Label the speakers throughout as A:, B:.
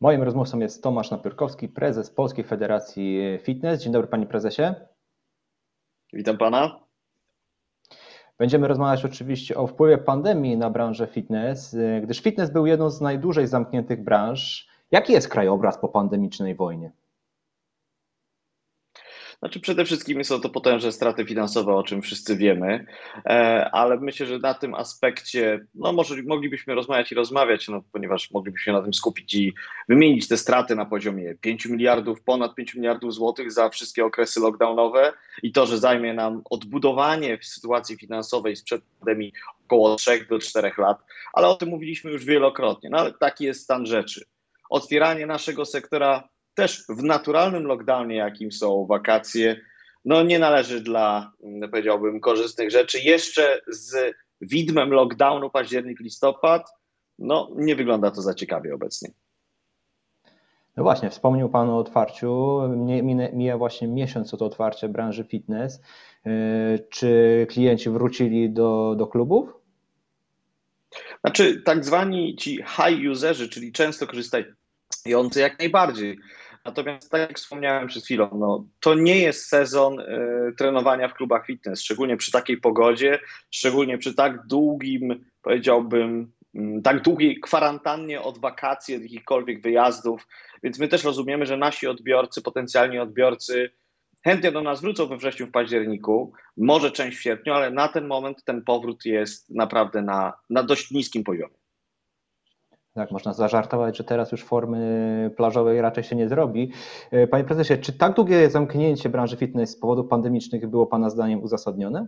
A: Moim rozmówcą jest Tomasz Napiórkowski, prezes Polskiej Federacji Fitness. Dzień dobry panie prezesie.
B: Witam pana.
A: Będziemy rozmawiać oczywiście o wpływie pandemii na branżę fitness, gdyż fitness był jedną z najdłużej zamkniętych branż. Jaki jest krajobraz po pandemicznej wojnie?
B: Znaczy przede wszystkim są to potężne straty finansowe, o czym wszyscy wiemy, e, ale myślę, że na tym aspekcie, no może moglibyśmy rozmawiać i rozmawiać, no, ponieważ moglibyśmy na tym skupić i wymienić te straty na poziomie 5 miliardów, ponad 5 miliardów złotych za wszystkie okresy lockdownowe i to, że zajmie nam odbudowanie w sytuacji finansowej sprzed pandemii około 3 do 4 lat, ale o tym mówiliśmy już wielokrotnie, no ale taki jest stan rzeczy. Otwieranie naszego sektora też w naturalnym lockdownie, jakim są wakacje, no nie należy dla, mm, powiedziałbym, korzystnych rzeczy. Jeszcze z widmem lockdownu październik-listopad, no nie wygląda to za ciekawie obecnie.
A: No właśnie, wspomniał Pan o otwarciu. Mija właśnie miesiąc od otwarcia branży fitness. Yy, czy klienci wrócili do, do klubów?
B: Znaczy, tak zwani ci high userzy, czyli często korzystający jak najbardziej Natomiast tak jak wspomniałem przed chwilą, no, to nie jest sezon y, trenowania w klubach fitness, szczególnie przy takiej pogodzie, szczególnie przy tak długim, powiedziałbym, y, tak długiej kwarantannie od wakacji, od jakichkolwiek wyjazdów. Więc my też rozumiemy, że nasi odbiorcy, potencjalni odbiorcy, chętnie do nas wrócą we wrześniu, w październiku, może część w sierpniu, ale na ten moment ten powrót jest naprawdę na, na dość niskim poziomie.
A: Tak, można zażartować, że teraz już formy plażowej raczej się nie zrobi. E, panie prezesie, czy tak długie zamknięcie branży fitness z powodów pandemicznych było Pana zdaniem uzasadnione?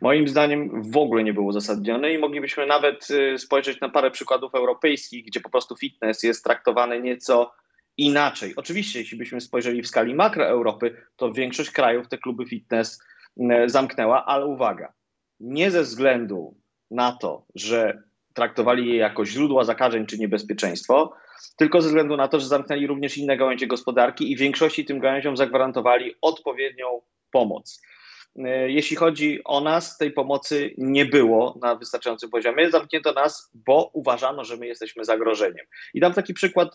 B: Moim zdaniem w ogóle nie było uzasadnione i moglibyśmy nawet y, spojrzeć na parę przykładów europejskich, gdzie po prostu fitness jest traktowany nieco inaczej. Oczywiście, jeśli byśmy spojrzeli w skali makro Europy, to większość krajów te kluby fitness y, zamknęła, ale uwaga, nie ze względu na to, że traktowali je jako źródła zakażeń czy niebezpieczeństwo, tylko ze względu na to, że zamknęli również inne gałęzie gospodarki i w większości tym gałęziom zagwarantowali odpowiednią pomoc. E, jeśli chodzi o nas, tej pomocy nie było na wystarczającym poziomie. Zamknięto nas, bo uważano, że my jesteśmy zagrożeniem. I dam taki przykład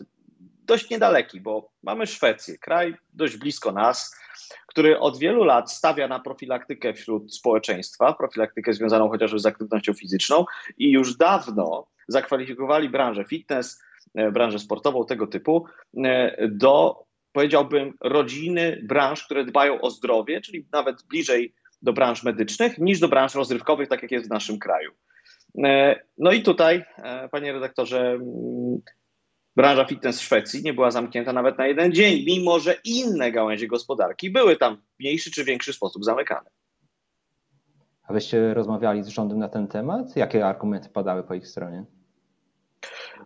B: dość niedaleki, bo mamy Szwecję, kraj dość blisko nas, który od wielu lat stawia na profilaktykę wśród społeczeństwa, profilaktykę związaną chociażby z aktywnością fizyczną i już dawno zakwalifikowali branżę fitness, e, branżę sportową tego typu e, do, powiedziałbym, rodziny branż, które dbają o zdrowie, czyli nawet bliżej do branż medycznych niż do branż rozrywkowych, tak jak jest w naszym kraju. E, no i tutaj, panie redaktorze, branża fitness w Szwecji nie była zamknięta nawet na jeden dzień, mimo że inne gałęzie gospodarki były tam w mniejszy czy większy sposób zamykane.
A: A wyście rozmawiali z rządem na ten temat? Jakie argumenty padały po ich stronie?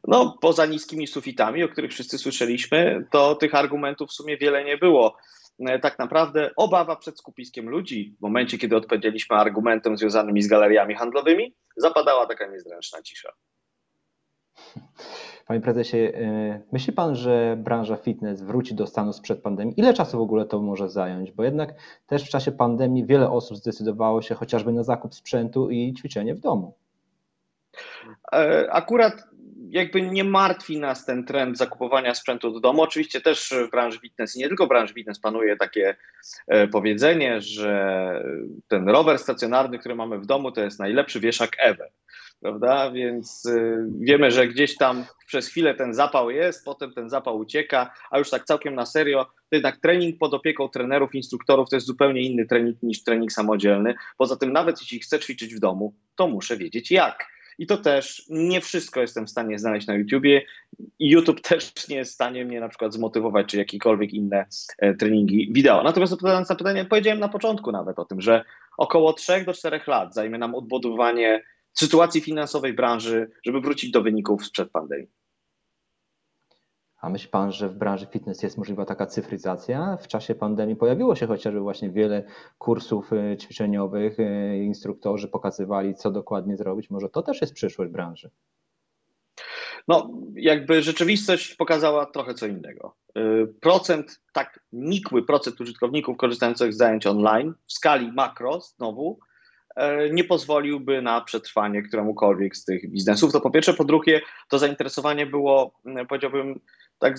B: No, poza niskimi sufitami, o których wszyscy słyszeliśmy, to tych argumentów w sumie wiele nie było. Tak naprawdę obawa przed skupiskiem ludzi, w momencie kiedy odpowiedzieliśmy argumentem związanymi z galeriami handlowymi, zapadała taka niezręczna cisza.
A: Panie prezesie, y, myśli pan, że branża fitness wróci do stanu sprzed pandemii? Ile czasu w ogóle to może zająć? Bo jednak też w czasie pandemii wiele osób zdecydowało się chociażby na zakup sprzętu i ćwiczenie w domu.
B: E, akurat jakby nie martwi nas ten trend zakupowania sprzętu do domu. Oczywiście też w branży fitness i nie tylko w branży fitness panuje takie e, powiedzenie, że ten rower stacjonarny, który mamy w domu, to jest najlepszy wieszak ever prawda? Więc y, wiemy, że gdzieś tam przez chwilę ten zapał jest, potem ten zapał ucieka, a już tak całkiem na serio, to jednak trening pod opieką trenerów, instruktorów to jest zupełnie inny trening niż trening samodzielny. Poza tym, nawet jeśli chcę ćwiczyć w domu, to muszę wiedzieć jak. I to też nie wszystko jestem w stanie znaleźć na YouTubie. YouTube też nie jest w stanie mnie na przykład zmotywować, czy jakiekolwiek inne e, treningi wideo. Natomiast odpowiadając na pytanie, powiedziałem na początku nawet o tym, że około 3 do 4 lat zajmie nam odbudowanie sytuacji finansowej branży, żeby wrócić do wyników sprzed pandemii.
A: A myśli Pan, że w branży fitness jest możliwa taka cyfryzacja? W czasie pandemii pojawiło się chociażby właśnie wiele kursów e, ćwiczeniowych, e, instruktorzy pokazywali, co dokładnie zrobić. Może to też jest przyszłość branży?
B: No, jakby rzeczywistość pokazała trochę co innego. E, procent, tak nikły procent użytkowników korzystających z zajęć online w skali makro znowu nie pozwoliłby na przetrwanie któremukolwiek z tych biznesów. To po pierwsze. Po drugie, to zainteresowanie było, powiedziałbym, tak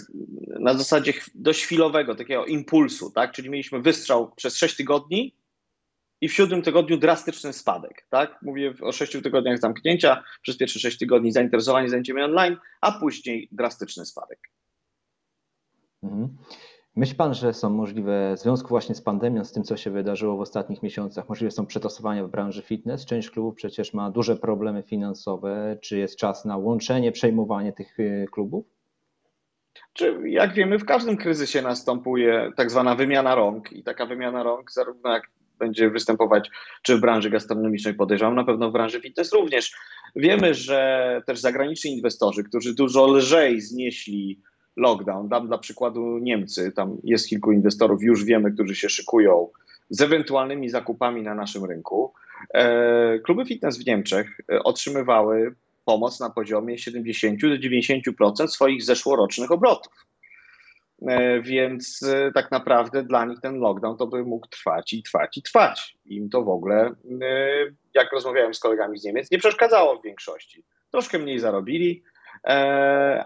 B: na zasadzie dość chwilowego, takiego impulsu, tak? Czyli mieliśmy wystrzał przez 6 tygodni i w siódmym tygodniu drastyczny spadek, tak? Mówię o 6 tygodniach zamknięcia, przez pierwsze 6 tygodni zainteresowanie zajęciami online, a później drastyczny spadek.
A: Mhm. Myśli Pan, że są możliwe w związku właśnie z pandemią, z tym, co się wydarzyło w ostatnich miesiącach, możliwe są przetasowania w branży fitness? Część klubów przecież ma duże problemy finansowe. Czy jest czas na łączenie, przejmowanie tych y, klubów?
B: Czy jak wiemy, w każdym kryzysie następuje tak zwana wymiana rąk i taka wymiana rąk, zarówno jak będzie występować czy w branży gastronomicznej, podejrzewam, na pewno w branży fitness również. Wiemy, że też zagraniczni inwestorzy, którzy dużo lżej znieśli lockdown, dam dla przykładu Niemcy, tam jest kilku inwestorów, już wiemy, którzy się szykują z ewentualnymi zakupami na naszym rynku. E, kluby fitness w Niemczech e, otrzymywały pomoc na poziomie 70 do 90% swoich zeszłorocznych obrotów. E, więc tak naprawdę dla nich ten lockdown to by mógł trwać i trwać i trwać. Im to w ogóle, jak rozmawiałem z kolegami z Niemiec, nie przeszkadzało w większości. Troszkę mniej zarobili,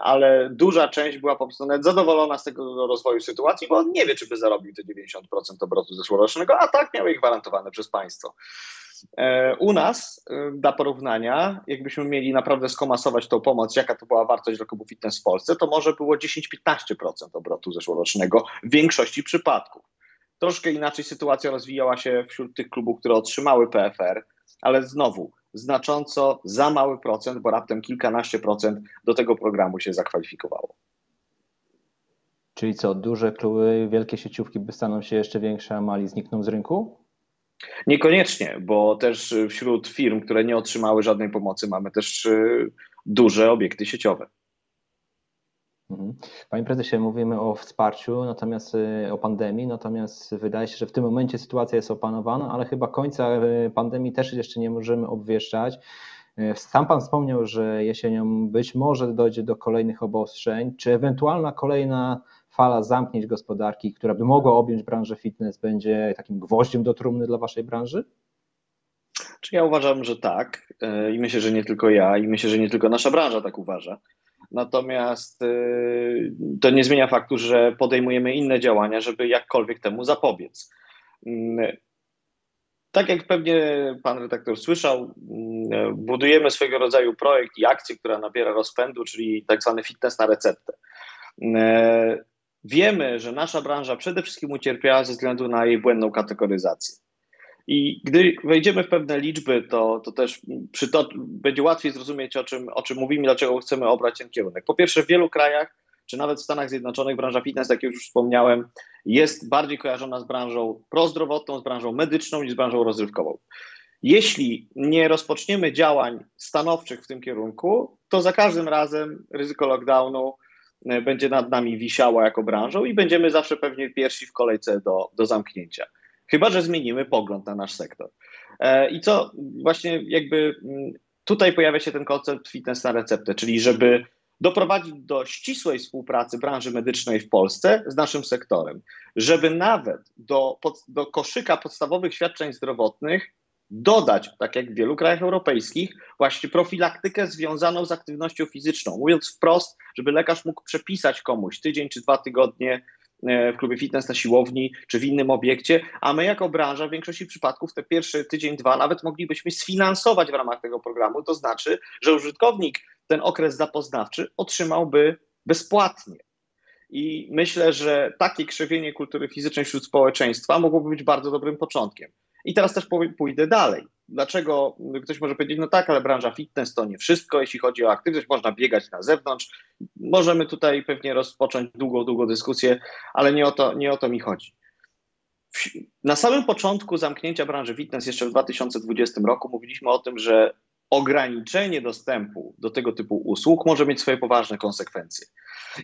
B: ale duża część była po prostu nawet zadowolona z tego rozwoju sytuacji, bo on nie wie, czy by zarobił te 90% obrotu zeszłorocznego, a tak miał ich gwarantowane przez państwo. E, u nas, e, dla porównania, jakbyśmy mieli naprawdę skomasować tą pomoc, jaka to była wartość dla klubów fitness w Polsce, to może było 10-15% obrotu zeszłorocznego w większości przypadków. Troszkę inaczej sytuacja rozwijała się wśród tych klubów, które otrzymały PFR, ale znowu znacząco za mały procent, bo raptem kilkanaście procent do tego programu się zakwalifikowało.
A: Czyli co, duże kluby, wielkie sieciówki by staną się jeszcze większe, a mali znikną z rynku?
B: Niekoniecznie, bo też wśród firm, które nie otrzymały żadnej pomocy, mamy też y, duże obiekty sieciowe.
A: Mhm. Panie prezesie, mówimy o wsparciu, natomiast y, o pandemii, natomiast wydaje się, że w tym momencie sytuacja jest opanowana, ale chyba końca y, pandemii też jeszcze nie możemy obwieszczać. Sam Pan wspomniał, że jesienią być może dojdzie do kolejnych obostrzeń. Czy ewentualna kolejna fala zamknięć gospodarki, która by mogła objąć branżę fitness, będzie takim gwoździem do trumny dla Waszej branży?
B: Czy ja uważam, że tak i myślę, że nie tylko ja i myślę, że nie tylko nasza branża tak uważa. Natomiast e, to nie zmienia faktu, że podejmujemy inne działania, żeby jakkolwiek temu zapobiec. Mm, tak jak pewnie pan redaktor słyszał, mm, budujemy swego rodzaju projekt i akcję, która nabiera rozpędu, czyli tak zwany fitness na receptę. Mm, Wiemy, że nasza branża przede wszystkim ucierpiała ze względu na jej błędną kategoryzację. I gdy wejdziemy w pewne liczby, to, to też to, będzie łatwiej zrozumieć, o czym, o czym mówimy, dlaczego chcemy obrać ten kierunek. Po pierwsze, w wielu krajach, czy nawet w Stanach Zjednoczonych, branża fitness, jak już wspomniałem, jest bardziej kojarzona z branżą prozdrowotną, z branżą medyczną niż z branżą rozrywkową. Jeśli nie rozpoczniemy działań stanowczych w tym kierunku, to za każdym razem ryzyko lockdownu E, będzie nad nami wisiała jako branżą i będziemy zawsze pewnie pierwsi w kolejce do, do zamknięcia. Chyba, że zmienimy pogląd na nasz sektor. E, I co właśnie jakby mm, tutaj pojawia się ten koncept fitness na receptę, czyli żeby doprowadzić do ścisłej współpracy branży medycznej w Polsce z naszym sektorem, żeby nawet do, do koszyka podstawowych świadczeń zdrowotnych dodać, tak jak w wielu krajach europejskich, właśnie profilaktykę związaną z aktywnością fizyczną. Mówiąc wprost, żeby lekarz mógł przepisać komuś tydzień czy dwa tygodnie w klubie fitness na siłowni czy w innym obiekcie, a my jako branża w większości przypadków te pierwsze tydzień, dwa nawet moglibyśmy sfinansować w ramach tego programu. To znaczy, że użytkownik ten okres zapoznawczy otrzymałby bezpłatnie. I myślę, że takie krzewienie kultury fizycznej wśród społeczeństwa mogłoby być bardzo dobrym początkiem. I teraz też pójdę dalej. Dlaczego ktoś może powiedzieć, no tak, ale branża fitness to nie wszystko, jeśli chodzi o aktywność, można biegać na zewnątrz. Możemy tutaj pewnie rozpocząć długą, długą dyskusję, ale nie o to, nie o to mi chodzi. Na samym początku zamknięcia branży fitness, jeszcze w 2020 roku, mówiliśmy o tym, że ograniczenie dostępu do tego typu usług może mieć swoje poważne konsekwencje.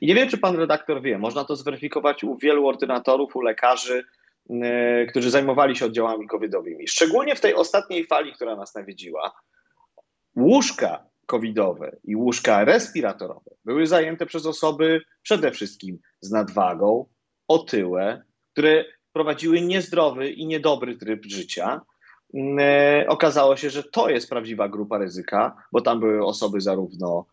B: I nie wiem, czy pan redaktor wie, można to zweryfikować u wielu ordynatorów, u lekarzy, którzy zajmowali się oddziałami covidowymi. Szczególnie w tej ostatniej fali, która nas nawiedziła, łóżka covidowe i łóżka respiratorowe były zajęte przez osoby przede wszystkim z nadwagą, otyłe, które prowadziły niezdrowy i niedobry tryb życia. okazało się, że to jest prawdziwa grupa ryzyka, bo tam były osoby zarówno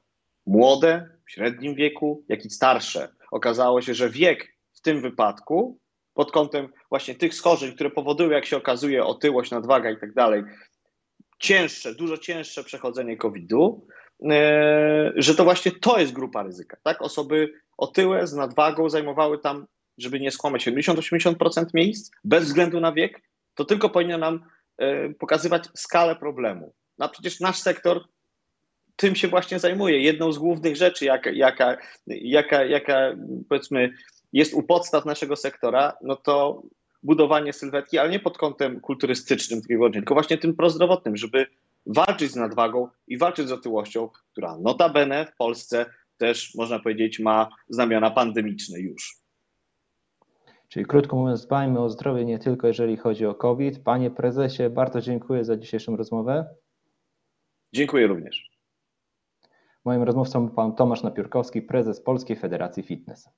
B: młode, w średnim wieku, jak i starsze. Okazało się, że wiek w tym wypadku, pod kątem właśnie tych schorzeń, które powodują, jak się okazuje, otyłość, nadwaga i tak dalej, cięższe, dużo cięższe przechodzenie COVID-u, e, że to właśnie to jest grupa ryzyka. Tak? Osoby otyłe z nadwagą zajmowały tam, żeby nie skłamać, 70-80% miejsc bez względu na wiek. To tylko powinno nam e, pokazywać skalę problemu. No, a przecież nasz sektor tym się właśnie zajmuje. Jedną z głównych rzeczy, jaka, jaka, jaka, jaka powiedzmy jest u podstaw naszego sektora, no to budowanie sylwetki, ale nie pod kątem kulturystycznym tylko właśnie tym prozdrowotnym, żeby walczyć z nadwagą i walczyć z otyłością, która notabene w Polsce też, można powiedzieć, ma znamiona pandemiczne już.
A: Czyli krótko mówiąc, dbajmy o zdrowie nie tylko jeżeli chodzi o COVID. Panie prezesie, bardzo dziękuję za dzisiejszą rozmowę.
B: Dziękuję również.
A: Moim rozmówcą był pan Tomasz Napiórkowski, prezes Polskiej Federacji Fitness.